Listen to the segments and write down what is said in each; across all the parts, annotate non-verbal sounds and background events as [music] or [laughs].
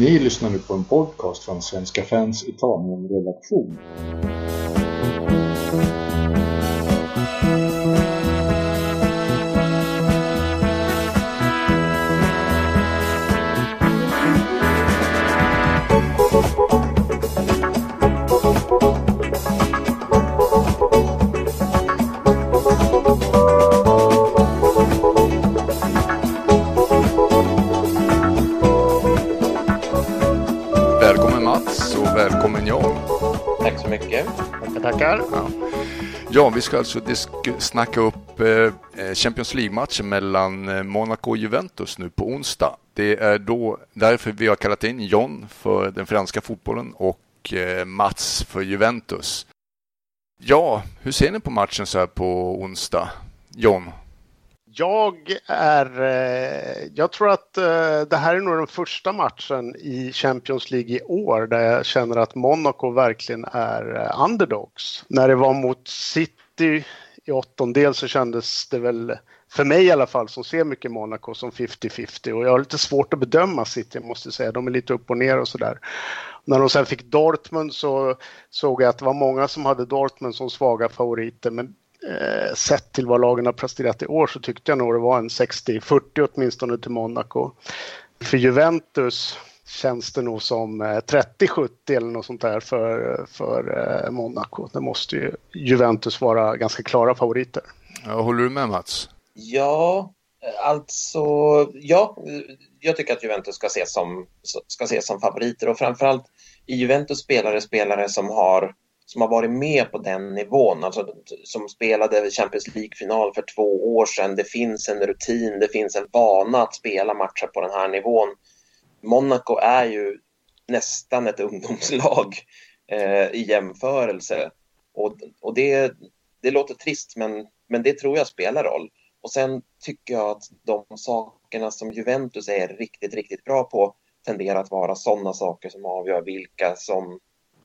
Ni lyssnar nu på en podcast från Svenska fans Italien-redaktion. Vi ska alltså snacka upp eh, eh, Champions League-matchen mellan eh, Monaco och Juventus nu på onsdag. Det är då därför vi har kallat in John för den franska fotbollen och Mats för Juventus. Ja, hur ser ni på matchen så här på onsdag? John? Jag är... Jag tror att det här är nog den första matchen i Champions League i år där jag känner att Monaco verkligen är underdogs. När det var mot City i åttondel så kändes det väl, för mig i alla fall, som ser mycket Monaco som 50-50 och jag har lite svårt att bedöma City måste jag säga. De är lite upp och ner och sådär. När de sen fick Dortmund så såg jag att det var många som hade Dortmund som svaga favoriter men eh, sett till vad lagen har presterat i år så tyckte jag nog det var en 60-40 åtminstone till Monaco. För Juventus känns det nog som eh, 30-70 eller något sånt där för, för eh, Monaco. Det måste ju Juventus vara ganska klara favoriter. Ja, håller du med Mats? Ja, alltså, ja, jag tycker att Juventus ska ses som, ska ses som favoriter och framförallt i Juventus spelar det spelare som har, som har varit med på den nivån, alltså som spelade Champions League-final för två år sedan. Det finns en rutin, det finns en vana att spela matcher på den här nivån. Monaco är ju nästan ett ungdomslag eh, i jämförelse och, och det, det låter trist men, men det tror jag spelar roll. Och sen tycker jag att de sakerna som Juventus är riktigt, riktigt bra på tenderar att vara sådana saker som avgör vilka som,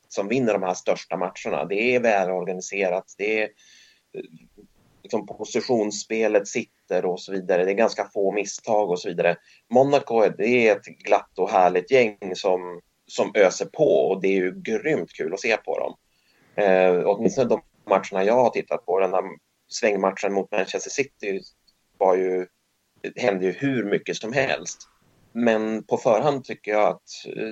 som vinner de här största matcherna. Det är välorganiserat, det är liksom positionsspelet sitter och så vidare. Det är ganska få misstag och så vidare. Monaco det är ett glatt och härligt gäng som, som öser på och det är ju grymt kul att se på dem. Eh, åtminstone de matcherna jag har tittat på, den här svängmatchen mot Manchester City var ju, hände ju hur mycket som helst. Men på förhand tycker jag att,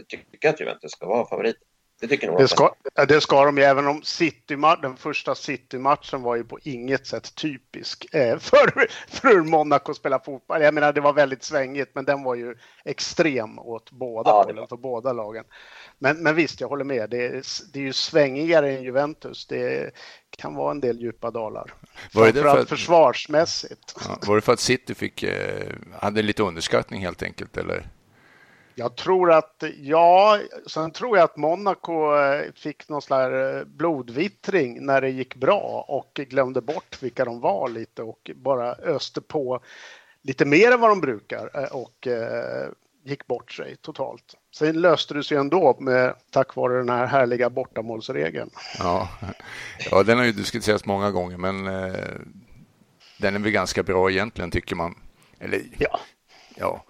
tycker att Juventus ska vara favorit. Det tycker nog Det ska, det ska de ju, även om City, den första City-matchen var ju på inget sätt typisk eh, [laughs] för, för hur Monaco spelar fotboll. Jag menar, det var väldigt svängigt, men den var ju extrem åt båda Ja, hållen, för båda lagen. Men, men visst, jag håller med. Det är, det är ju svängigare än Juventus. Det kan vara en del djupa dalar. Var det för- försvarsmässigt. Ja, var det för att City fick, eh, hade lite underskattning helt enkelt eller? Jag tror att, ja, sen tror jag att Monaco eh, fick någon slags eh, blodvittring när det gick bra och glömde bort vilka de var lite och bara öste på lite mer än vad de brukar eh, och gick bort sig totalt. Sen löste det sig ändå med, tack vare den här härliga bortamålsregeln. Ja, ja den har ju diskuterats många gånger, men eh, den är väl ganska bra egentligen tycker man. Eller Ja. ja.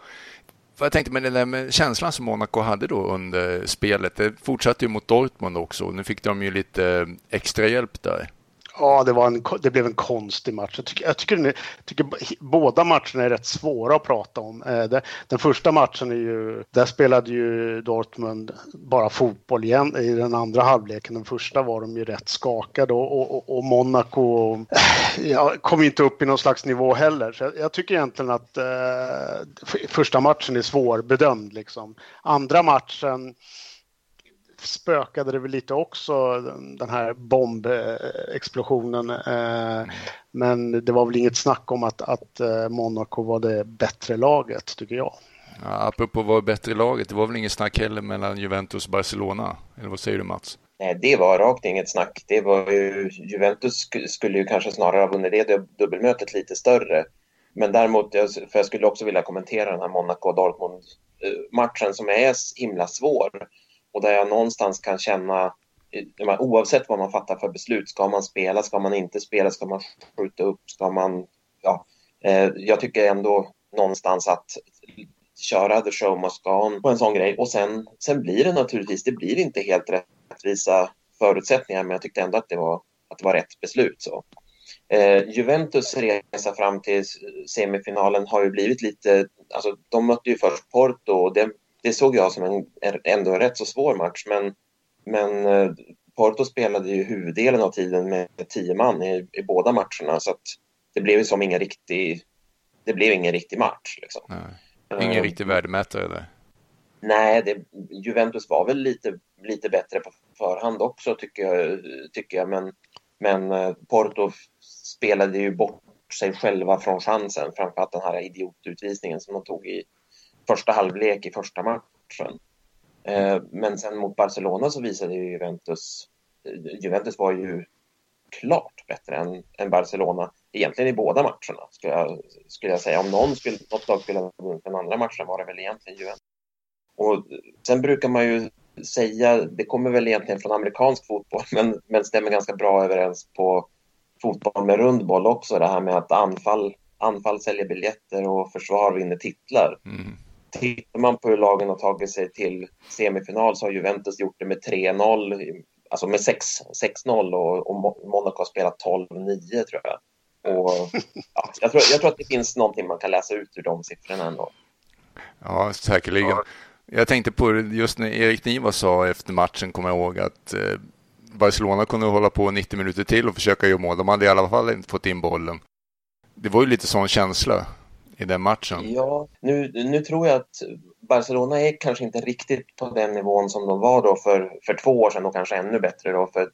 För jag tänkte med den där med känslan som Monaco hade då under spelet. Det fortsatte ju mot Dortmund också. Nu fick de ju lite eh, extra hjälp där. Ja, det, var en, det blev en konstig match. Jag tycker, jag tycker, jag tycker båda matcherna är rätt svåra att prata om. Eh, den första matchen är ju, där spelade ju Dortmund bara fotboll igen i den andra halvleken. Den första var de ju rätt skakade och, och, och- Monaco eh, ja, kom inte upp i någon slags nivå heller. Så jag, jag tycker egentligen att eh, första matchen är svårbedömd. Liksom. Andra matchen spökade det väl lite också, den- här bombexplosionen. Eh, Men det var väl inget snack om att, att eh, Monaco var det bättre laget, tycker jag. Ja, apropå vad bättre i laget, det var väl inget snack heller mellan Juventus och Barcelona? Eller vad säger du Mats? Nej, det var rakt inget snack. Det var ju, Juventus sk- skulle ju kanske snarare ha vunnit det dub- dubbelmötet lite större. Men däremot, för jag skulle också vilja kommentera den här Monaco-Dortmund-matchen som är så himla svår. Och där jag någonstans kan känna, eh, oavsett vad man fattar för beslut, ska man spela, ska man inte spela, ska man skjuta upp, ska man... Ja, eh, jag tycker ändå någonstans att köra the show must go on på en sån grej. Och sen, sen blir det naturligtvis, det blir inte helt rättvisa förutsättningar men jag tyckte ändå att det var, att det var rätt beslut. Så. Eh, Juventus resa fram till semifinalen har ju blivit lite, alltså de mötte ju först Porto och det, det såg jag som en ändå en rätt så svår match men, men eh, Porto spelade ju huvuddelen av tiden med tio man i, i båda matcherna så att det blev ju som ingen riktig, det blev ingen riktig match. Liksom. Nej. Ingen uh, riktig värdemätare där. Nej, det, Juventus var väl lite, lite bättre på förhand också tycker jag, tycker jag. men, men uh, Porto spelade ju bort sig själva från chansen, framförallt den här idiotutvisningen som de tog i första halvlek i första matchen. Eh, men sen mot Barcelona så visade ju Juventus, Juventus var ju klart bättre än, än Barcelona egentligen i båda matcherna skulle jag, skulle jag säga. Om någon skulle, något lag skulle ha vunnit den andra matchen var det väl egentligen Juventus. Och sen brukar man ju säga, det kommer väl egentligen från amerikansk fotboll, men, men stämmer ganska bra överens på fotboll med rundboll också, det här med att anfall, anfall säljer biljetter och försvar vinner titlar. Mm. Tittar man på hur lagen har tagit sig till semifinal så har Juventus gjort det med 3-0, alltså med 6-0 och, och Monaco har spelat 12-9 tror jag. Och, ja, jag, tror, jag tror att det finns någonting man kan läsa ut ur de siffrorna ändå. Ja, säkerligen. Ja. Jag tänkte på just när Erik Niva sa efter matchen, kommer jag ihåg, att eh, Barcelona kunde hålla på 90 minuter till och försöka göra mål. De hade i alla fall inte fått in bollen. Det var ju lite sån känsla i den matchen. Ja, nu, nu tror jag att Barcelona är kanske inte riktigt på den nivån som de var då för, för två år sedan och kanske ännu bättre då för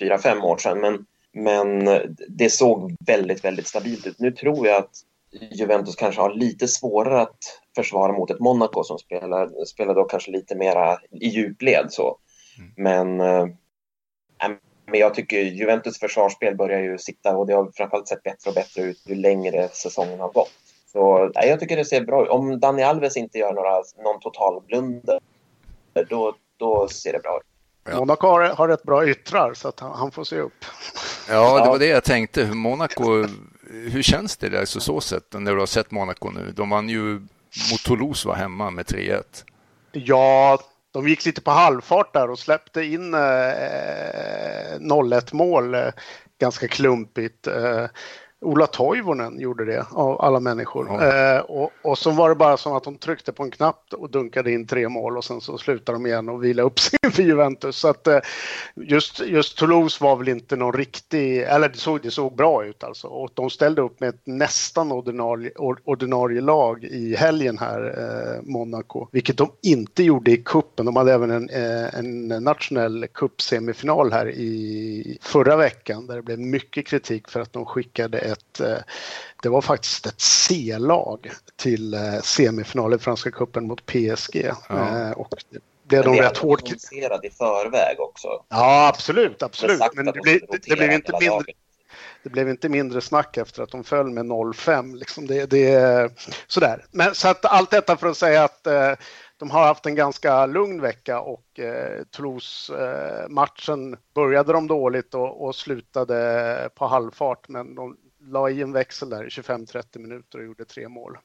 fyra, fem år sedan. Men, men det såg väldigt, väldigt stabilt ut. Nu tror jag att Juventus kanske har lite svårare att försvara mot ett Monaco som spelar, spelar då kanske lite mera i djupled. Så. Mm. Men äh, men jag tycker Juventus försvarsspel börjar ju sitta och det har framförallt sett bättre och bättre ut ju längre säsongen har gått. Så nej, jag tycker det ser bra ut. Om Dani Alves inte gör några, någon total blunder, då, då ser det bra ut. Ja. Monaco har, har rätt bra yttrar så att han, han, får se upp. Ja, det var det jag tänkte. Monaco, hur känns det där så, så sätt när du har sett Monaco nu? De vann ju mot Toulouse var hemma med 3-1. Ja, de gick lite på halvfart där och släppte in eh, 0-1 mål eh, ganska klumpigt. Eh, Ola Toivonen gjorde det av alla människor. Ja. Eh, och, och så var det bara som att de tryckte på en knapp och dunkade in tre mål och sen så slutade de igen och vila upp [laughs] sig för Juventus. Så att eh, just, just Toulouse var väl inte någon riktig, eller det såg, det såg bra ut alltså. Och de ställde upp med ett nästan ordinarie, ordinarie lag i helgen här, eh, Monaco. Vilket de inte gjorde i kuppen. De hade även en, eh, en nationell cupsemifinal här i förra veckan där det blev mycket kritik för att de skickade ett, eh, det var faktiskt ett C-lag till eh, semifinal i Franska cupen mot PSG. Ja. Eh, och det blev de rätt hårt... i förväg också. Ja, absolut, absolut. Men det, blev, det, blev inte mindre... Det blev inte mindre snack efter att de föll med 0-5. Liksom det, det, sådär. Men, så att allt detta för att säga att eh, de har haft en ganska lugn vecka och eh, Toulouse-matchen eh, började de dåligt och, och, slutade på halvfart men de la i en växel där i 25-30 minuter och gjorde tre mål.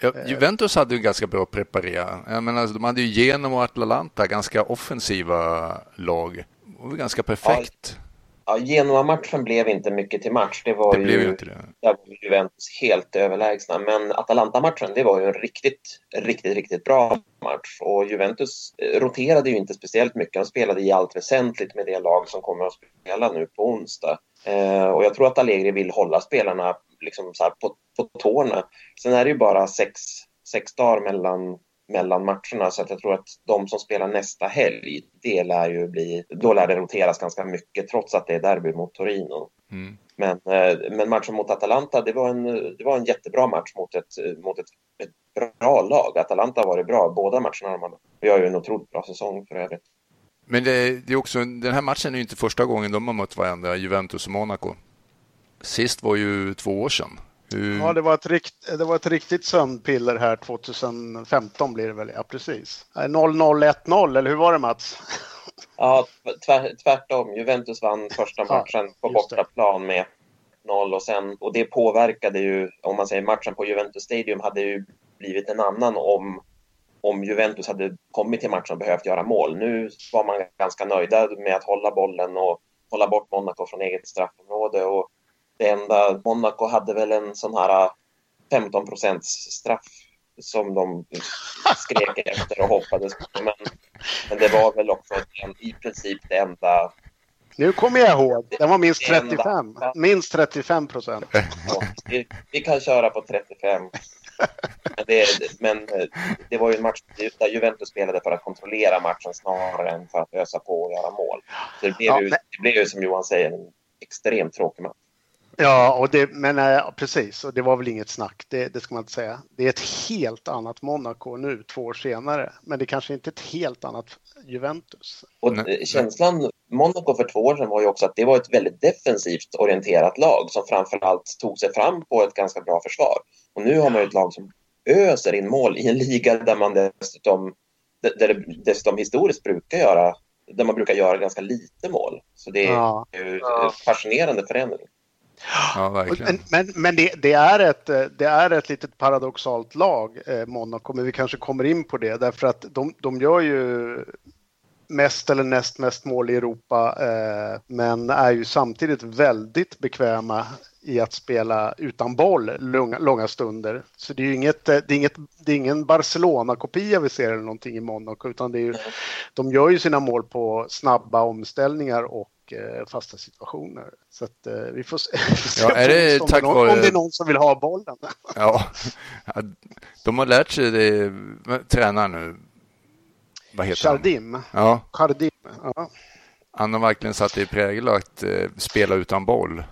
Ja, Juventus hade ju ganska bra preparerat. Jag menar, de hade ju genom och Atalanta ganska offensiva lag. Det var ganska perfekt. Ja, Genoa-matchen blev inte mycket till match. Det var det ju inte det. Ja, Juventus helt överlägsna. Men Atalanta-matchen, det var ju en riktigt, riktigt, riktigt bra match. Och Juventus roterade ju inte speciellt mycket. De spelade i allt väsentligt med det lag som kommer att spela nu på onsdag. Eh, och jag tror att Allegri vill hålla spelarna liksom så på, på tårna. Sen är det ju bara sex, sex dagar mellan, mellan matcherna så att jag tror att de som spelar nästa helg, det lär ju bli, då lär det roteras ganska mycket trots att det är derby mot Torino. Mm. Men, eh, men matchen mot Atalanta, det var en, det var en jättebra match mot ett, mot ett, ett bra lag. Atalanta har varit bra båda matcherna. De gör ju en otroligt bra säsong för övrigt. Men det, det, är också, den här matchen är ju inte första gången de har mött varandra, Juventus och Monaco. Sist var ju två år sedan. Hur... Ja, det var, ett rikt, det var ett riktigt sömnpiller här 2015 blir det väl, ja precis. 0-0-1-0, eller hur var det Mats? Ja, tvär, tvärtom. Juventus vann första matchen ja, på bortaplan med 0 och sen och det påverkade ju, om man säger matchen på Juventus Stadium hade ju blivit en annan om, om Juventus hade kommit till matchen och behövt göra mål. Nu var man ganska nöjda med att hålla bollen och hålla bort Monaco från eget straffområde. Och det enda, Monaco hade väl en sån här 15 procents straff som de skrek [laughs] efter och hoppades på. Men, men det var väl också i princip det enda nu kommer jag ihåg. Den var minst 35. Minst 35 procent. vi, kan köra på 35. [laughs] Men det, men eh, det var ju en match där Juventus spelade för att kontrollera matchen snarare än för att ösa på och göra mål. Så det blev, ja, ju, det blev ju som Johan säger en extremt tråkig match. Ja, och det, men äh, precis, och det var väl inget snack, det, det, ska man inte säga. Det är ett helt annat Monaco nu, två år senare, men det är kanske inte ett helt annat Juventus. Och känslan Monaco för två år sedan var ju också att det var ett väldigt defensivt orienterat lag som framförallt tog sig fram på ett ganska bra försvar. Och nu har man ju ett lag som öser in mål i en liga där man dessutom, där det dessutom historiskt brukar göra där man brukar göra ganska lite mål. Så det är ja. en fascinerande förändring. Ja. Men, men, men det, det, är ett, det är ett litet paradoxalt lag, eh, Monaco, men vi kanske kommer in på det därför att de, de gör ju mest eller näst mest mål i Europa, eh, men är ju samtidigt väldigt bekväma i att spela utan boll långa, långa stunder. Så det är ju inget, det är inget, det är ingen Barcelona-kopia vi ser eller någonting i Monaco, utan det är ju, de gör ju sina mål på snabba omställningar och Eh, fasta situationer. Så att, eh, vi får se, [laughs] ja, är det om, tack någon, vare... om det är någon som vill ha bollen. [laughs] [laughs] Ja, de har lärt sig det, tränaren nu. Vad heter Chardim. han? Ja. Chardim. Ja. Han har verkligen satt i prägel att eh, spela utan boll.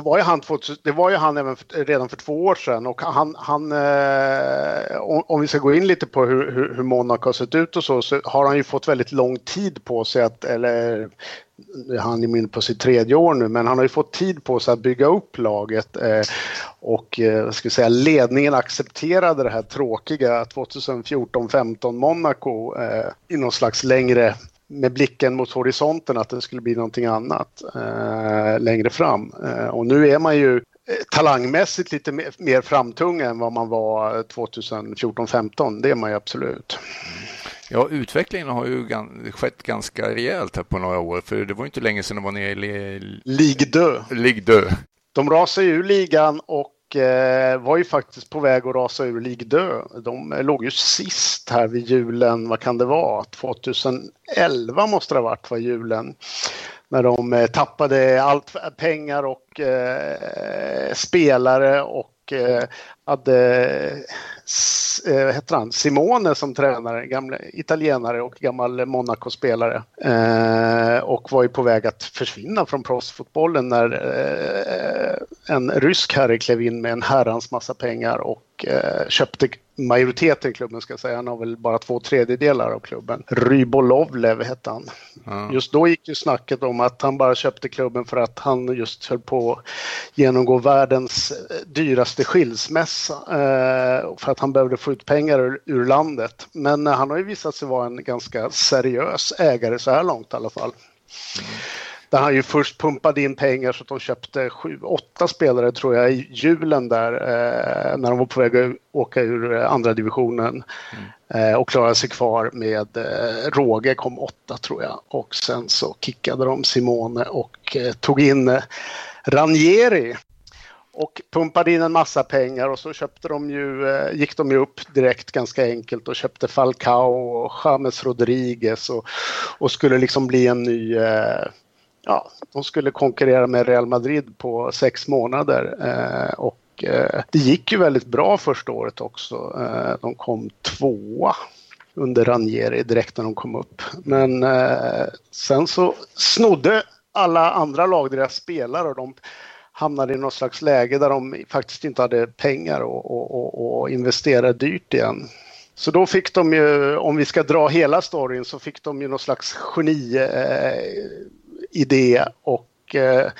Det var ju han, det var ju han även för, redan för två år sedan och han, han eh, om vi ska gå in lite på hur, hur, hur Monaco har sett ut och så, så har han ju fått väldigt lång tid på sig att, eller han är inne på sitt tredje år nu, men han har ju fått tid på sig att bygga upp laget eh, och eh, ska säga, ledningen accepterade det här tråkiga 2014-15 Monaco eh, i någon slags längre med blicken mot horisonten att det skulle bli någonting annat eh, längre fram. Eh, och nu är man ju eh, talangmässigt lite mer, mer framtung än vad man var 2014-15. Det är man ju absolut. Ja, utvecklingen har ju skett ganska rejält här på några år, för det var inte länge sedan de var nere i Ligue Ligue De rasade ur ligan och eh, Eh, var ju faktiskt på väg att rasa ur Ligue 2. De eh, låg ju sist här vid julen, vad kan det vara? 2011 måste det ha varit, var julen. När de eh, tappade allt pengar och eh, spelare och eh, hade eh, heter han, Simone som tränare, gamla italienare och gammal Monaco-spelare. Eh, och var ju på väg att försvinna från proffsfotbollen när eh, en rysk herre klev in med en herrans massa pengar och eh, köpte majoriteten i klubben ska jag säga. Han har väl bara två tredjedelar av klubben. Rybolovlev hette han. Mm. Just då gick ju snacket om att han bara köpte klubben för att han just höll på att genomgå världens dyraste skilsmässa. Eh, för att han behövde få ut pengar ur, ur landet. Men eh, han har ju visat sig vara en ganska seriös ägare så här långt i alla fall. Mm. Där han ju först pumpade in pengar så att de köpte sju, åtta spelare tror jag i julen där eh, när de var på väg att åka ur eh, andra divisionen. Mm. Eh, och klarade sig kvar med eh, råge, kom åtta tror jag. Och sen så kickade de Simone och eh, tog in eh, Ranieri och pumpade in en massa pengar och så köpte de ju, eh, gick de ju upp direkt ganska enkelt och köpte Falcao och James Rodriguez och, och skulle liksom bli en ny eh, ja, de skulle konkurrera med Real Madrid på sex månader. Eh, och eh, det gick ju väldigt bra första året också. Eh, de kom tvåa under Ranieri direkt när de kom upp. Men eh, sen så snodde alla andra lag deras spelare och de hamnade i något slags läge där de faktiskt inte hade pengar och, och, och, och investera dyrt igen. Så då fick de ju, om vi ska dra hela storyn, så fick de ju någon slags geni eh, idé och eh,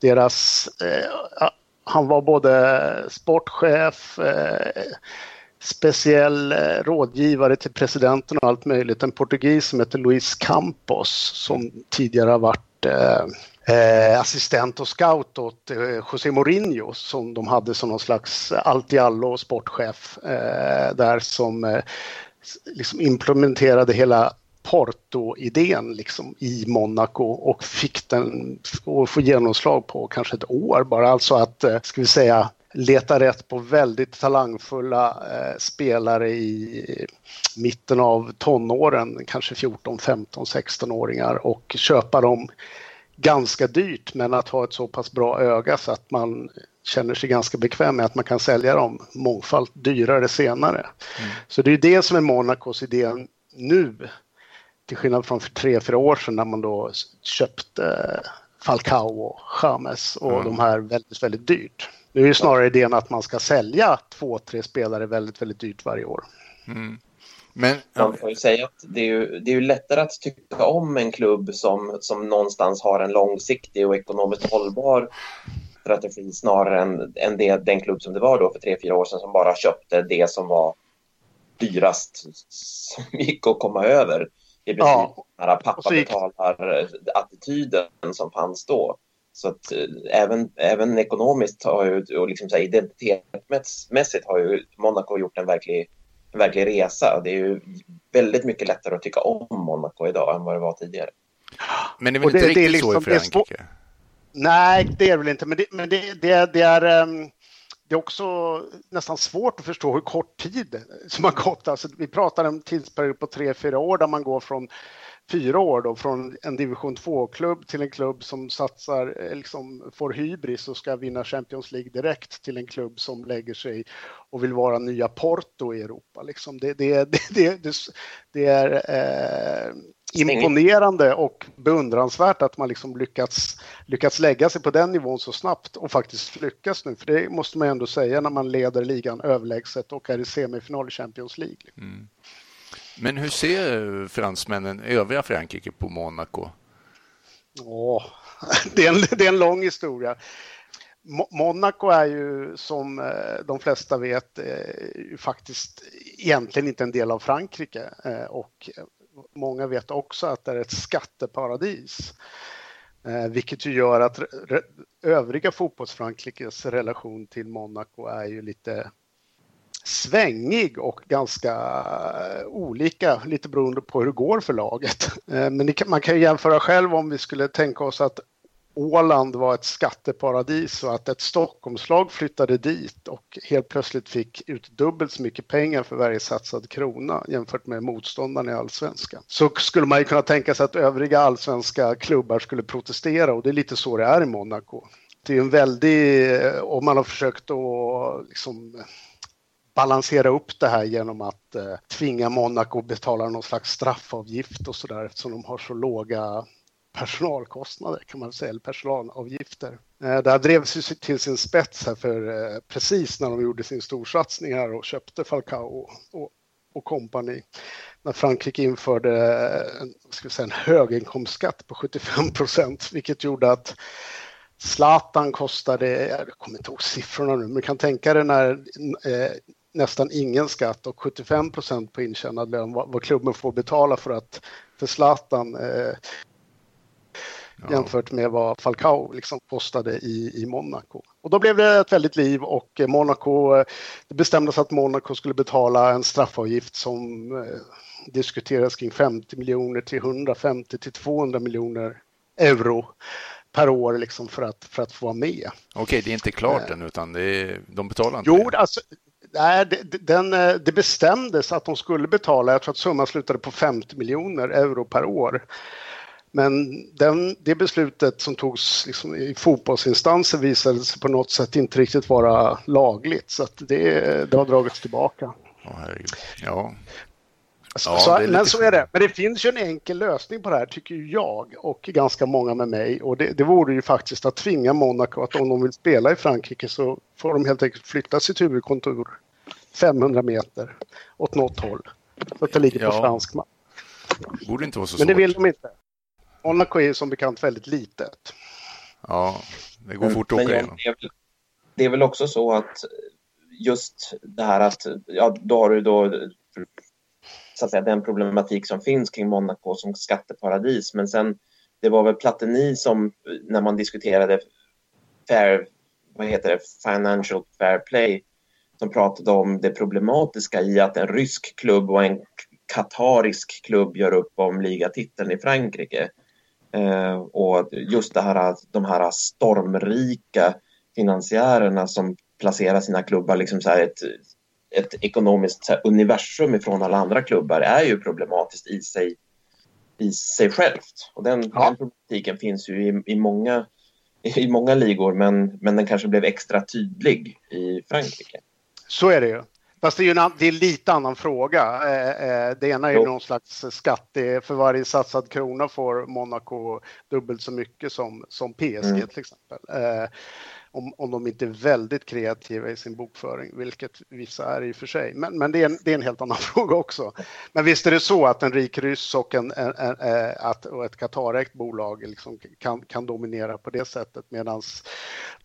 deras... Eh, han var både sportchef, eh, speciell eh, rådgivare till presidenten och allt möjligt. En portugis som heter Luis Campos som tidigare har varit eh, eh assistent och scout åt eh, José Mourinho som de hade som någon slags allt i allo sportchef eh, där som eh, liksom implementerade hela Porto-idén liksom i Monaco och fick den att få genomslag på kanske ett år bara. Alltså att, eh, ska vi säga, leta rätt på väldigt talangfulla eh, spelare i mitten av tonåren, kanske 14, 15, 16-åringar och köpa dem ganska dyrt men att ha ett så pass bra öga så att man känner sig ganska bekväm med att man kan sälja dem mångfalt dyrare senare. Mm. Så det är det som är Monacos idé nu. Till skillnad från för tre, fyra år sedan när man då köpte Falcao och James och mm. de här väldigt, väldigt dyrt. Nu är ju snarare idén att man ska sälja två, tre spelare väldigt, väldigt dyrt varje år. Mm. Men, Man får ju säga att det är, ju, det är ju lättare att tycka om en klubb som, som någonstans har en långsiktig och ekonomiskt hållbar strategi snarare än, än det, den klubb som det var då för tre, fyra år sedan som bara köpte det som var dyrast som gick att komma över. I princip ja. den här pappa betalar-attityden som fanns då. Så att äh, även, även ekonomiskt har ju, och liksom så här, identitetsmässigt har ju Monaco gjort en verklig en verklig resa. Det är ju väldigt mycket lättare att tycka om Monaco idag än vad det var tidigare. Men det är väl inte det, riktigt det är liksom, så i Frankrike? Nej, det är det väl inte. Men det, men det, det, det är... Um, det är också nästan svårt att förstå hur kort tid som har gått. Alltså, vi pratar om tidsperiod på tre, fyra år där man går från fyra år då från en division 2-klubb till en klubb som satsar, eh, liksom får hybris och ska vinna Champions League direkt till en klubb som lägger sig och vill vara nya Porto i Europa. Liksom det, det, [laughs] det, det, det är eh, imponerande och beundransvärt att man liksom lyckats, lyckats lägga sig på den nivån så snabbt och faktiskt lyckas nu. För det måste man ändå säga när man leder ligan överlägset och är i semifinal i Champions League. Mm. Men hur ser fransmännen, övriga Frankrike, på Monaco? Åh, [laughs] det, är en, det är en lång historia. Monaco är ju som eh, de flesta vet eh, faktiskt egentligen inte en del av Frankrike eh, och många vet också att det är ett skatteparadis. Eh, vilket ju gör att övriga fotbollsfrankrikes relation till Monaco är ju lite svängig och ganska eh, olika, lite beroende på hur det går för laget. Eh, men man kan ju jämföra själv om vi skulle tänka oss att Åland var ett skatteparadis och att ett Stockholmslag flyttade dit och helt plötsligt fick ut dubbelt så mycket pengar för varje satsad krona jämfört med motståndarna i allsvenskan. Så skulle man ju kunna tänka sig att övriga allsvenska klubbar skulle protestera och det är lite så det är i Monaco. Det är en väldig, eh, om man har försökt att liksom balansera upp det här genom att eh, tvinga Monaco att betala någon slags straffavgift och så där eftersom de har så låga personalkostnader kan man säga, eller personalavgifter. Eh, det här drevs ju till sin spets här för eh, precis när de gjorde sin storsatsning här och köpte Falcao och, och kompani. När Frankrike införde eh, en, ska säga, en höginkomstskatt på 75 procent, vilket gjorde att Zlatan kostade, jag kommer inte ihåg siffrorna nu, men kan tänka dig när eh, nästan ingen skatt och 75 procent på intjänad lön vad, vad klubben får betala för att för Zlatan eh, ja. jämfört med vad Falcao liksom kostade i, i Monaco. Och då blev det ett väldigt liv och Monaco, det bestämdes att Monaco skulle betala en straffavgift som eh, diskuteras kring 50 miljoner till 150 till 200 miljoner euro per år liksom för, att, för att få vara med. Okej, det är inte klart eh. än utan det är, de betalar inte? Jo, alltså, Nej, det, den, eh, det bestämdes att de skulle betala, jag tror att summan slutade på 50 miljoner euro per år. Men den, det beslutet som togs liksom i fotbollsinstanser visade sig på något sätt inte riktigt vara lagligt så att det, det har dragits tillbaka. Oh, ja. Så, ja, så, men så är det. Men det finns ju en enkel lösning på det här tycker jag och ganska många med mig och det, det vore ju faktiskt att tvinga Monaco att om de vill spela i Frankrike så får de helt enkelt flytta sitt huvudkontor 500 meter åt något håll. Så att det ligger ja. på fransk mark. Borde inte vara så Men det vill de inte. Monaco är som bekant väldigt litet. Ja, det går fort att åka igenom. Det är väl också så att just det här att, ja, då har du då så att säga, den problematik som finns kring Monaco som skatteparadis. Men sen det var väl Platini som när man diskuterade fair, vad heter det, financial fair play som pratade om det problematiska i att en rysk klubb och en katarisk klubb gör upp om ligatiteln i Frankrike. Eh, och just det här, de här stormrika finansiärerna som placerar sina klubbar liksom så ett, ett ekonomiskt universum ifrån alla andra klubbar är ju problematiskt i sig, i sig självt. Och den, ja. den problematiken finns ju i, i, många, i många ligor men, men den kanske blev extra tydlig i Frankrike. Så är det ju. Fast det är ju en, det är lite annan fråga. Eh, eh, det ena är ju någon slags skatt. för varje satsad krona får Monaco dubbelt så mycket som, som PSG mm. till exempel. Eh, om, om de inte är väldigt kreativa i sin bokföring, vilket vissa är i och för sig. Men, men det, är en, det är en helt annan [laughs] fråga också. Men visst är det så att en rik ryss och, en, en, en, att, och ett Qatarägt bolag liksom kan, kan dominera på det sättet medan,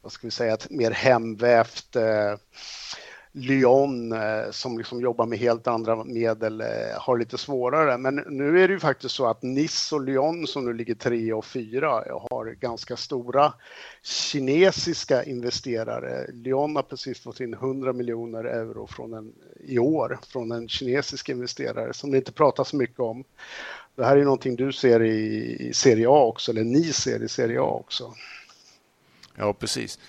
vad ska vi säga, ett mer hemvävt eh, Lyon eh, som liksom jobbar med helt andra medel eh, har lite svårare. Men nu är det ju faktiskt så att Nice och Lyon som nu ligger tre och fyra eh, har ganska stora kinesiska investerare. Lyon har precis fått in 100 miljoner euro från en, i år från en kinesisk investerare som det inte pratas mycket om. Det här är någonting du ser i, i Serie A också, eller ni ser i Serie A också. Ja, precis.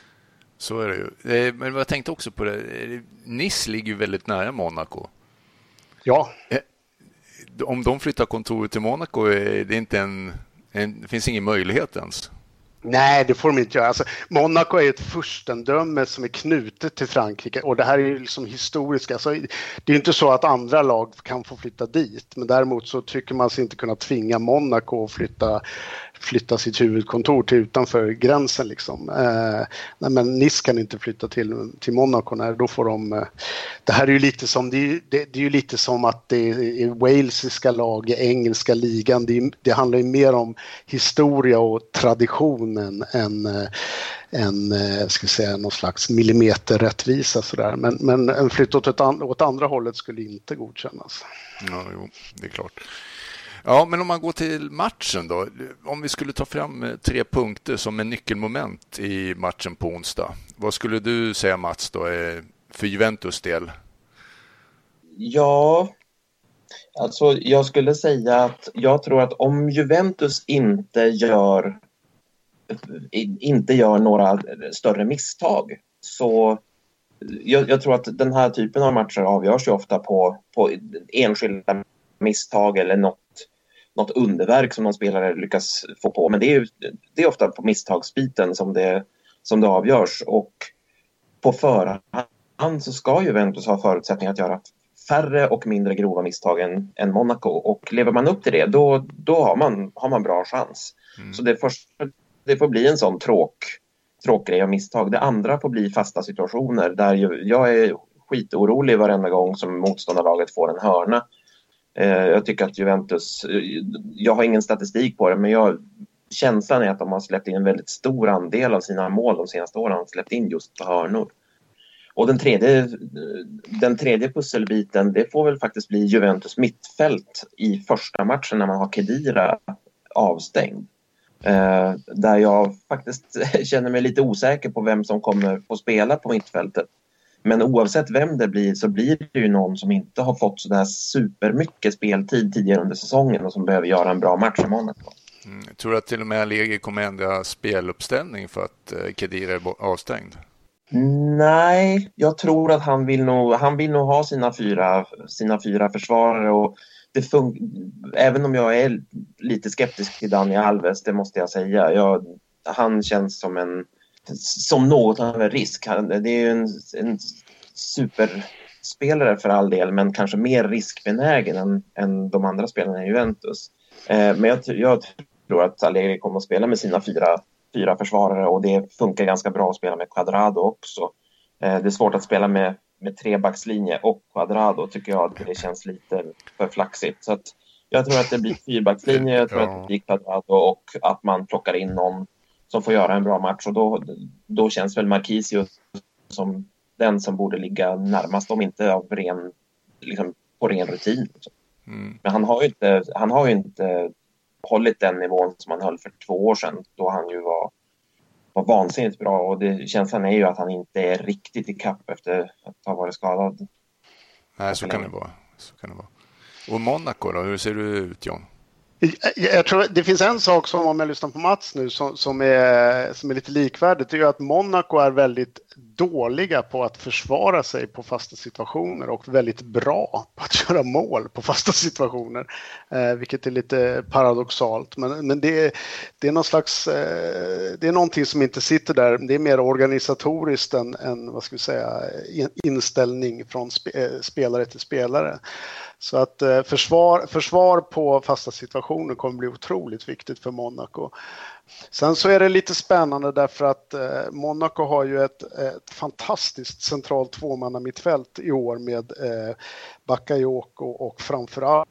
Så är det ju. Eh, men jag tänkte också på det. Nice ligger ju väldigt nära Monaco. Ja. Eh, om de flyttar kontoret till Monaco, är det, inte en, en, det finns ingen möjlighet ens. Nej, det får de inte göra. Alltså, Monaco är ett furstendöme som är knutet till Frankrike och det här är ju liksom historiskt. Alltså, det är inte så att andra lag kan få flytta dit, men däremot så tycker man sig inte kunna tvinga Monaco att flytta flytta sitt huvudkontor till utanför gränsen. Liksom. Eh, nej, men Nice kan inte flytta till, till Monaco. Nej, då får de, eh, det här är ju lite som, det är, det, det är ju lite som att det är walesiska lag i engelska ligan. Det, det handlar ju mer om historia och traditionen än eh, en, eh, ska säga, någon slags millimeterrättvisa sådär. Men, men en flytt åt, ett, åt andra hållet skulle inte godkännas. Ja, jo, det är klart. Ja, men om man går till matchen då. Om vi skulle ta fram eh, tre punkter som är nyckelmoment i matchen på onsdag. Vad skulle du säga Mats då eh, för Juventus del? Ja, alltså jag skulle säga att jag tror att om Juventus inte gör inte gör några större misstag så jag, jag, tror att den här typen av matcher avgörs ju ofta på, på enskilda misstag eller något något underverk som någon spelare lyckas få på. Men det är, ju, det är ofta på misstagsbiten som det, som det avgörs. Och på förhand så ska Juventus ha förutsättningar att göra färre och mindre grova misstag än, än Monaco. Och lever man upp till det, då, då har, man, har man bra chans. Mm. Så det, först, det får bli en sån tråk, tråkgrej av misstag. Det andra får bli fasta situationer där ju, jag är skitorolig varenda gång som motståndarlaget får en hörna Eh, jag tycker att Juventus, eh, jag har ingen statistik på det, men jag, känslan är att de har släppt in en väldigt stor andel av sina mål de senaste åren, har släppt in just på hörnor. Och den tredje, eh, den tredje pusselbiten, det får väl faktiskt bli Juventus mittfält i första matchen när man har Kedira avstängd. Där jag faktiskt [laughs] känner mig lite osäker på vem som kommer få spela på mittfältet. Men oavsett vem det blir så blir det ju någon som inte har fått så där supermycket speltid tidigare under säsongen och som behöver göra en bra match i Monaco. Mm. Tror du att till och med Allegri kommer ändra speluppställning för att eh, Kedira är avstängd? Nej, jag tror att han vill nog, han vill nog ha sina fyra, sina fyra försvarare och det även om jag är lite skeptisk till Daniel Alves, det måste jag säga. Jag, han känns som en som något av en risk. Det är ju en, en superspelare för all del, men kanske mer riskbenägen än, än de andra spelarna i Juventus. Eh, men jag, jag, tror att Allegri kommer att spela med sina fyra, fyra försvarare och det funkar ganska bra att spela med Quadrado också. Eh, det är svårt att spela med, med trebackslinje och Quadrado tycker jag att det känns lite för flaxigt. Så att jag tror att det blir fyrbackslinje, jag tror ja. att det blir Quadrado och att man plockar in någon som får göra en bra match och då, då känns väl Marquisio som den som borde ligga närmast om inte av ren, liksom, på ren rutin. Mm. Men han har ju inte, han har ju inte hållit den nivån som han höll för två år sedan då han ju var, var vansinnigt bra och det, känslan är ju att han inte är riktigt i kapp efter att ha varit skadad. Nej, så kan det vara. Så kan det vara. Och Monaco då, hur ser det ut John? Jag tror det finns en sak som om jag lyssnar på Mats nu som, som, är, som är lite likvärdigt. Det är ju att Monaco är väldigt dåliga på att försvara sig på fasta situationer och väldigt bra på att göra mål på fasta situationer. Eh, vilket är lite paradoxalt. Men, men det, det är någon slags, eh, det är någonting som inte sitter där. Det är mer organisatoriskt än, än vad ska vi säga, inställning från spe, eh, spelare till spelare. Så att eh, försvar, försvar på fasta situationer kommer bli otroligt viktigt för Monaco. Sen så är det lite spännande därför att eh, Monaco har ju ett, ett fantastiskt centralt tvåmannamittfält i år med eh, Bakayoko och framförallt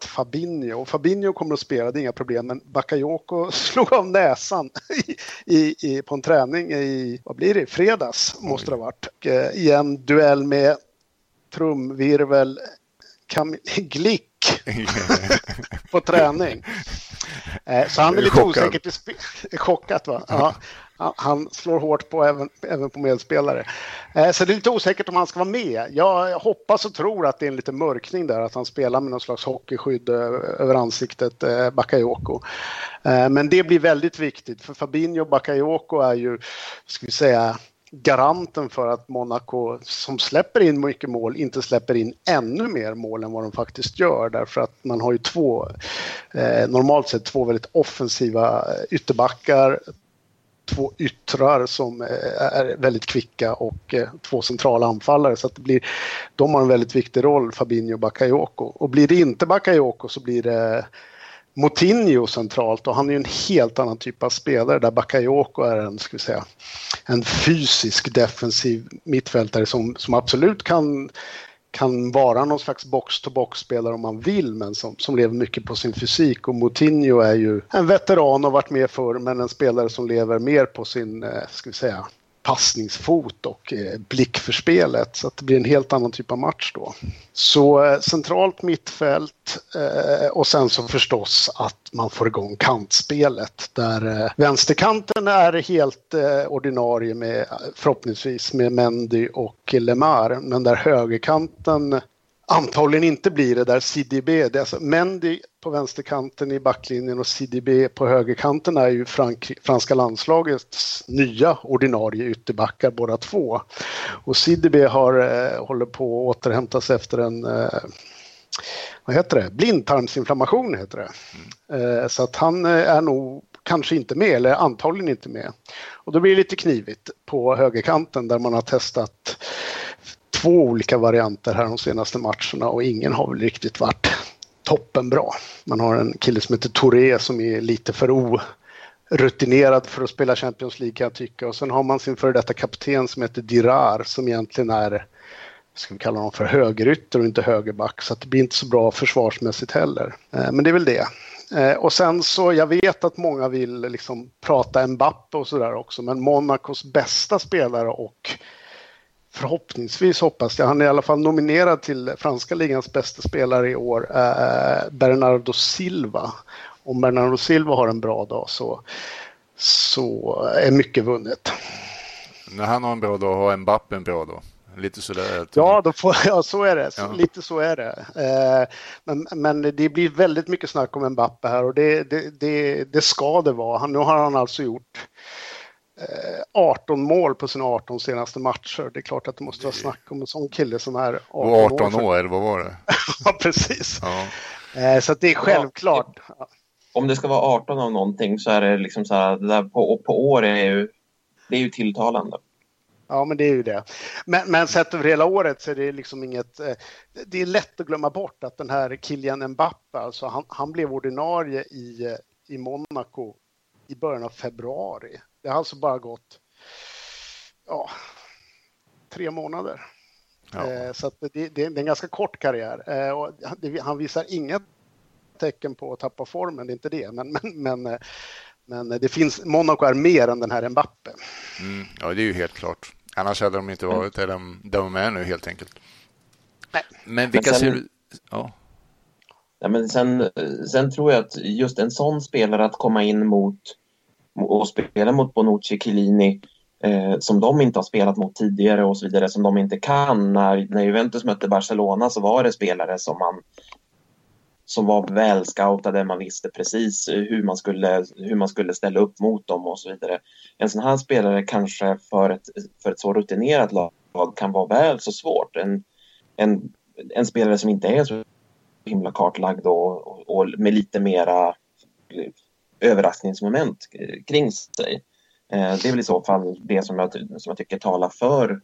Fabinho. Och Fabinho kommer att spela, det är inga problem, men Bakayoko [laughs] slog av näsan [laughs] i, i, i, på en träning i, vad blir det, fredags måste det ha varit. Eh, I en duell med trumvirvel Cam [laughs] Glick [laughs] på träning. Eh, så han är lite osäker till spel. [laughs] Chockat va? Ja. Han slår hårt på även, även på medspelare. Eh, så det är lite osäkert om han ska vara med. Jag hoppas och tror att det är en liten mörkning där, att han spelar med någon slags hockeyskydd eh, över ansiktet, Bakayoko. Men det blir väldigt viktigt, för Fabinho och Bakayoko är ju, ska vi säga, garanten för att Monaco som släpper in mycket mål inte släpper in ännu mer mål än vad de faktiskt gör därför att man har ju två, eh, normalt sett två väldigt offensiva eh, ytterbackar, två yttrar som eh, är väldigt kvicka och eh, två centrala anfallare så att det blir, de har en väldigt viktig roll, Fabinho och Bakayoko. Och blir det inte Bakayoko så blir det Moutinho centralt och han är ju en helt annan typ av spelare. Där Bakayoko är en, ska vi säga, en fysisk defensiv mittfältare som, som absolut kan, kan vara någon slags box-to-box-spelare om man vill men som, som lever mycket på sin fysik. Och Moutinho är ju en veteran och varit med förr men en spelare som lever mer på sin, eh, ska vi säga, passningsfot och eh, blick för spelet. Så att det blir en helt annan typ av match då. Så eh, centralt mittfält eh, och sen så förstås att man får igång kantspelet där vänsterkanten är helt ordinarie med förhoppningsvis med Mendy och Lemar men där högerkanten antagligen inte blir det där CDB. Det är alltså Mendy på vänsterkanten i backlinjen och CDB på högerkanten är ju Frank, franska landslagets nya ordinarie ytterbackar båda två. Och CDB har, eh, håller på att återhämta sig efter en eh, vad heter det? blindtarmsinflammation heter det. Mm. Eh, så att han eh, är nog kanske inte med eller antagligen inte med. Och då blir det lite knivigt på högerkanten där man har testat två olika varianter här de senaste matcherna och ingen har väl riktigt varit toppenbra. Man har en kille som heter Touré som är lite för orutinerad för att spela Champions League kan jag tycka. Och sen har man sin före detta kapten som heter Dirar som egentligen är, ska vi kalla honom för högerytter och inte högerback. Så det blir inte så bra försvarsmässigt heller. Eh, men det är väl det. Eh, och sen så, jag vet att många vill liksom prata Mbappe och sådär också, men Monacos bästa spelare och förhoppningsvis hoppas jag, han är i alla fall nominerad till franska ligans bästa spelare i år, eh, Bernardo Silva. Om Bernardo Silva har en bra dag så, så är mycket vunnet. När han har en bra dag har Mbappe en bra dag. Lite sådär. Ja, då får, [laughs] ja, så är det. Ja. Lite så är det. Eh, men, men det blir väldigt mycket snack om Mbappe här och det, det, det, det ska det vara. Nu har han alltså gjort 18 eh, mål på sina 18 senaste matcher. Det är klart att det måste vara snack om en sån kille som är 18, och 18 år. år vad var det? [laughs] ja, precis. Ja. Eh, så det är självklart. Om det ska vara 18 av någonting så är det liksom så här, det där på, på år är ju, det är ju tilltalande. Ja, men det är ju det. Men, men sett över hela året så är det liksom inget... Eh, det är lätt att glömma bort att den här Kylian Mbappe, alltså han, han blev ordinarie i, i Monaco i början av februari. Det har alltså bara gått ja, tre månader. Ja. Eh, så det, det, är en ganska kort karriär. Eh, och det, han visar inga tecken på att tappa formen, det är inte det. Men, men, men, eh, men det finns, Monaco är mer än den här Mbappe. Mm, ja, det är ju helt klart. Annars hade de inte varit där de, de är nu helt enkelt. Nej. Men vilka men sen, ser du? Ja. Ja, men sen, sen tror jag att just en sån spelare att komma in mot och spela mot Bonucci, Chiellini eh, som de inte har spelat mot tidigare och så vidare, som de inte kan. När, när Juventus mötte Barcelona så var det spelare som man som var väl scoutade, man visste precis hur man, skulle, hur man skulle ställa upp mot dem och så vidare. En sån här spelare kanske för ett, för ett så rutinerat lag kan vara väl så svårt. En, en, en spelare som inte är så himla kartlagd och, och, och med lite mera överraskningsmoment kring sig. Eh, det är väl i så fall det som jag, som jag tycker talar för,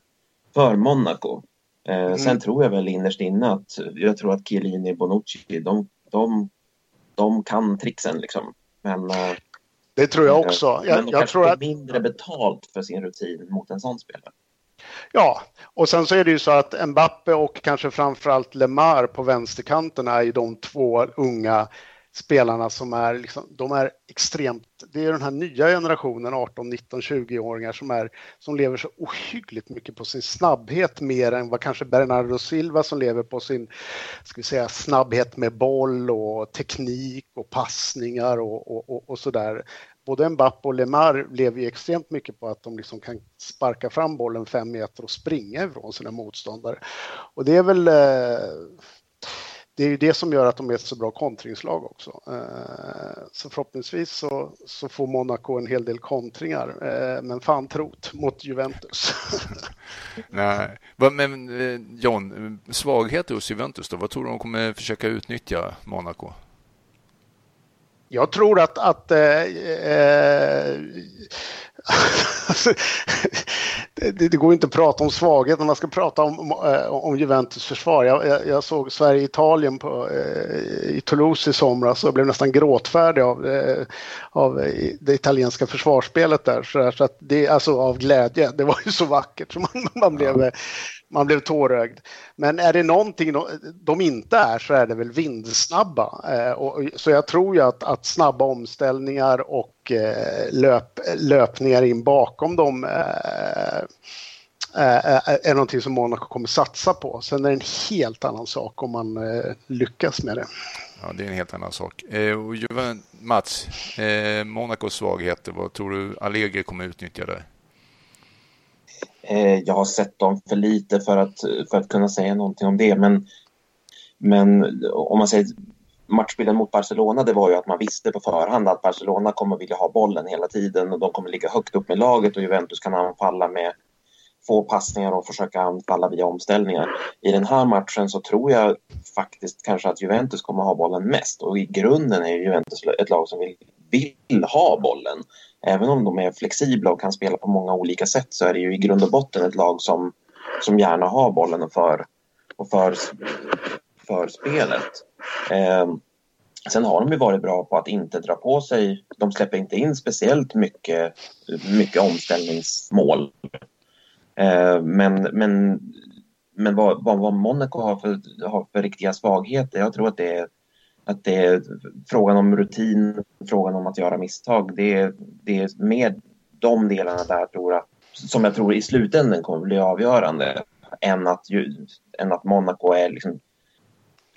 för Monaco. Eh, mm. Sen tror jag väl innerst inne att jag tror att Chiellini och Bonucci, de, de, de kan trixen liksom. Men, eh, det tror jag också. Jag, men de jag tror att mindre betalt för sin rutin mot en sån spelare. Ja, och sen så är det ju så att Mbappe och kanske framförallt Lemar på vänsterkanten är ju de två unga spelarna som är, liksom, de är extremt, det är den här nya generationen 18, 19, 20-åringar som, är, som lever så ohyggligt mycket på sin snabbhet mer än vad kanske Bernardo Silva som lever på sin ska vi säga, snabbhet med boll och teknik och passningar och, och, och, och sådär. Både Mbappe och Lemar lever ju extremt mycket på att de liksom kan sparka fram bollen fem meter och springa ifrån sina motståndare. Och det är väl eh, det är ju det som gör att de är ett så bra kontringslag också. Eh, så förhoppningsvis så, så får Monaco en hel del kontringar, eh, men fan trot mot Juventus. [laughs] Nej, men eh, John, svagheter hos Juventus då? Vad tror du de kommer försöka utnyttja Monaco? Jag tror att, att eh, eh, [laughs] det, det, går inte att prata om svaghet. När man ska prata om, eh, om Juventus försvar. Jag, jag, jag såg Sverige-Italien eh, i Toulouse i somras. Och blev nästan gråtfärdig av, eh, av det italienska försvarsspelet där. Så, så att det, alltså av glädje, det var ju så vackert. Så man, man blev man blev tårögd. Men är det någonting de inte är så är det väl vindsnabba. Eh, så jag tror ju att, att snabba omställningar och eh, löp, löpningar in bakom dem eh, är någonting som Monaco kommer satsa på. Sen är det en helt annan sak om man lyckas med det. Ja, det är en helt annan sak. och Mats, Monacos svagheter, vad tror du Allegri kommer utnyttja där? Eh, jag har sett dem för lite för att, för att kunna säga någonting om det. Men, men om man säger matchbilden mot Barcelona, det var ju att man visste på förhand att Barcelona kommer vilja ha bollen hela tiden och de kommer ligga högt upp med laget och Juventus kan anfalla med få passningar och försöka anfalla via omställningar. I den här matchen så tror jag faktiskt kanske att Juventus kommer ha bollen mest och i grunden är Juventus ett lag som vill, vill ha bollen även om de är flexibla och kan spela på många olika sätt så är det ju i grund och botten ett lag som, som gärna har bollen och för, och för, för spelet. Eh, sen har de ju varit bra på att inte dra på sig, de släpper inte in speciellt mycket, mycket omställningsmål. Eh, men men, men vad, vad, vad Monaco har för, har för riktiga svagheter, jag tror att det är att det är frågan om rutin, frågan om att göra misstag. Det är, det är mer de delarna där tror jag, som jag tror i slutändan kommer bli avgörande än att, än att Monaco är liksom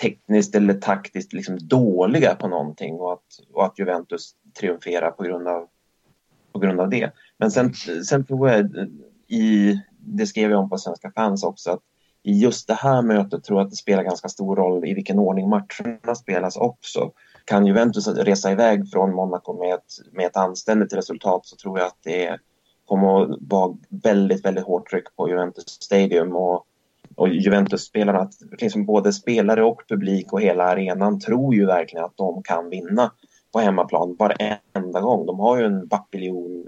tekniskt eller taktiskt liksom dåliga på någonting och att, och att Juventus triumferar på grund av, på grund av det. Men sen, sen tror jag, i, det skrev jag om på Svenska fans också, att i just det här mötet tror jag att det spelar ganska stor roll i vilken ordning matcherna spelas också. Kan Juventus resa iväg från Monaco med ett, med ett anständigt resultat så tror jag att det kommer att vara väldigt, väldigt hårt tryck på Juventus Stadium och, och Juventus-spelarna, liksom både spelare och publik och hela arenan tror ju verkligen att de kan vinna på hemmaplan varenda gång. De har ju en bapiljon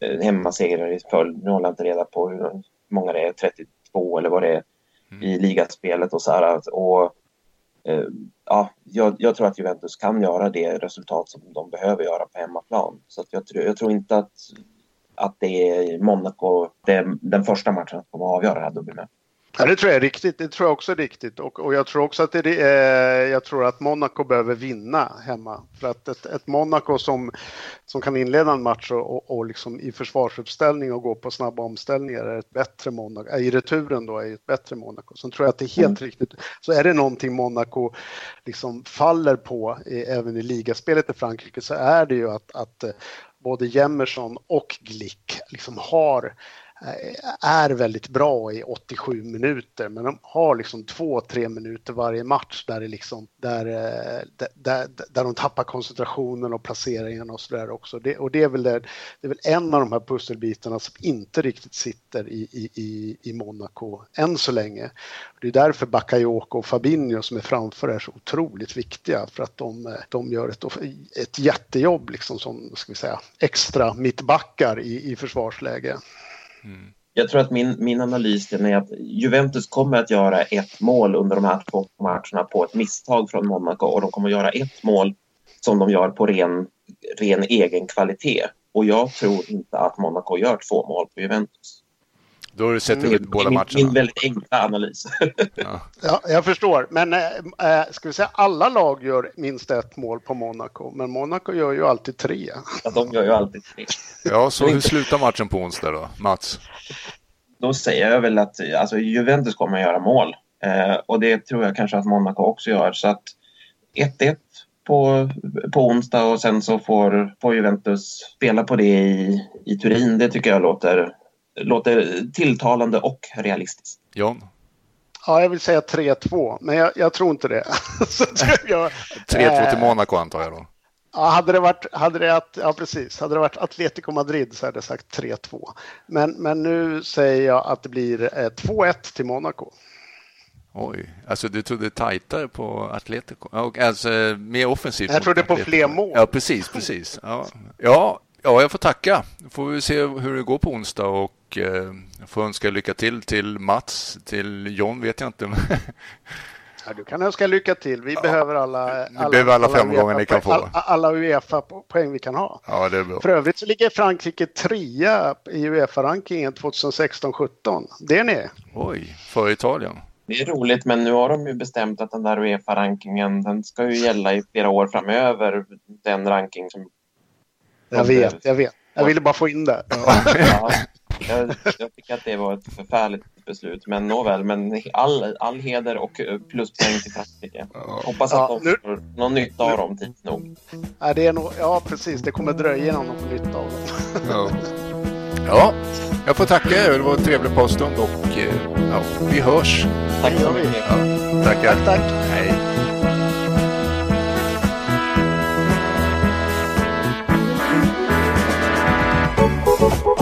eh, hemmasegrar i följd. Nu håller jag inte reda på hur många det är, 32 eller vad det är mm. i ligaspelet och så här. Och, eh, ja, jag, jag, tror att Juventus kan göra det resultat som de behöver göra på hemmaplan. Så att jag, jag tror inte att, att det är Monaco, det är den första matchen som kommer att avgöra det här dubbelmötet. Ja, det tror jag är riktigt. Det tror jag också är riktigt. Och, och jag tror också att det är, eh, jag tror att Monaco behöver vinna hemma. För att ett, ett Monaco som, som kan inleda en match och, och, och liksom i försvarsuppställning och gå på snabba omställningar är ett bättre Monaco. Äh, I returen då är ett bättre Monaco. Sen tror jag att det är helt mm. riktigt. Så är det någonting Monaco liksom faller på i, även i ligaspelet i Frankrike så är det ju att, att eh, både Jemerson och Glick liksom har Eh, är väldigt bra i 87 minuter, men de har liksom två, tre minuter varje match där, det liksom, där, eh, där, där, där de tappar koncentrationen och placeringen och sådär också. Det, och det är, väl det, det är väl en av de här pusselbitarna som inte riktigt sitter i, i, i, i Monaco än så länge. Det är därför Bakayoko och Fabinho som är framför är så otroligt viktiga för att de, eh, de gör ett, ett jättejobb liksom som ska vi säga, extra mittbackar i, i försvarsläge. Mm. Jag tror att min, min analys är att Juventus kommer att göra ett mål under de här två matcherna på ett misstag från Monaco och de kommer att göra ett mål som de gör på ren, ren egen kvalitet. Och jag tror inte att Monaco gör två mål på Juventus. Då har du sett mm. båda min, matcherna. Min väldigt enkla analys. [laughs] ja. ja. jag förstår. Men äh, ska vi säga alla lag gör minst ett mål på Monaco, men Monaco gör ju alltid tre. Ja, de gör ju alltid tre. ja, så hur slutar matchen på onsdag då, Mats? Då säger jag väl att alltså, Juventus kommer att göra mål. Eh, och det tror jag kanske att Monaco också gör. Så att 1-1 på, på onsdag och sen så får, får Juventus spela på det i, i Turin. Det tycker jag låter låter tilltalande och realistiskt. John? Ja, jag vill säga 3-2, men jag, jag, tror inte det. [laughs] 3-2 [laughs] till Monaco antar jag då? Ja, hade det varit, hade det, ja, precis. Hade det varit Atletico Madrid så hade jag sagt 3-2. Men, men nu säger jag att det blir 2-1 eh, till Monaco. Oj, alltså du trodde tajtare på Atletico? Alltså mer offensivt? Jag trodde på fler mål. Ja, precis, precis. Ja, ja Ja, jag får tacka. Får vi se hur det går på onsdag och eh, får önska lycka till till Mats. Till John vet jag inte. [laughs] ja, du kan önska lycka till. Vi ja, behöver alla, alla, behöver alla, alla framgångar ni kan få. Alla, alla Uefa-poäng vi kan ha. Ja, det är bra. För övrigt så ligger Frankrike trea i Uefa-rankingen 2016-17. Det är ni. Oj, för Italien. Det är roligt, men nu har de ju bestämt att den där Uefa-rankingen den ska ju gälla i flera år framöver. Den ranking som jag vet, jag vet. Jag ville bara få in det. Ja, [laughs] jag, jag tycker att det var ett förfärligt beslut, men nåväl. Men all, all heder och pluspoäng till Frankrike. Hoppas att ja, de nu, får någon nytta av dem tids nog. Ja, det är nog, ja, precis. Det kommer dröja innan de får nytta av dem. Ja. ja, jag får tacka er. Det var en trevlig påstånd och eh, ja, vi hörs. Tack så mycket. Ja, tackar. Tack, tack. Hej. Thank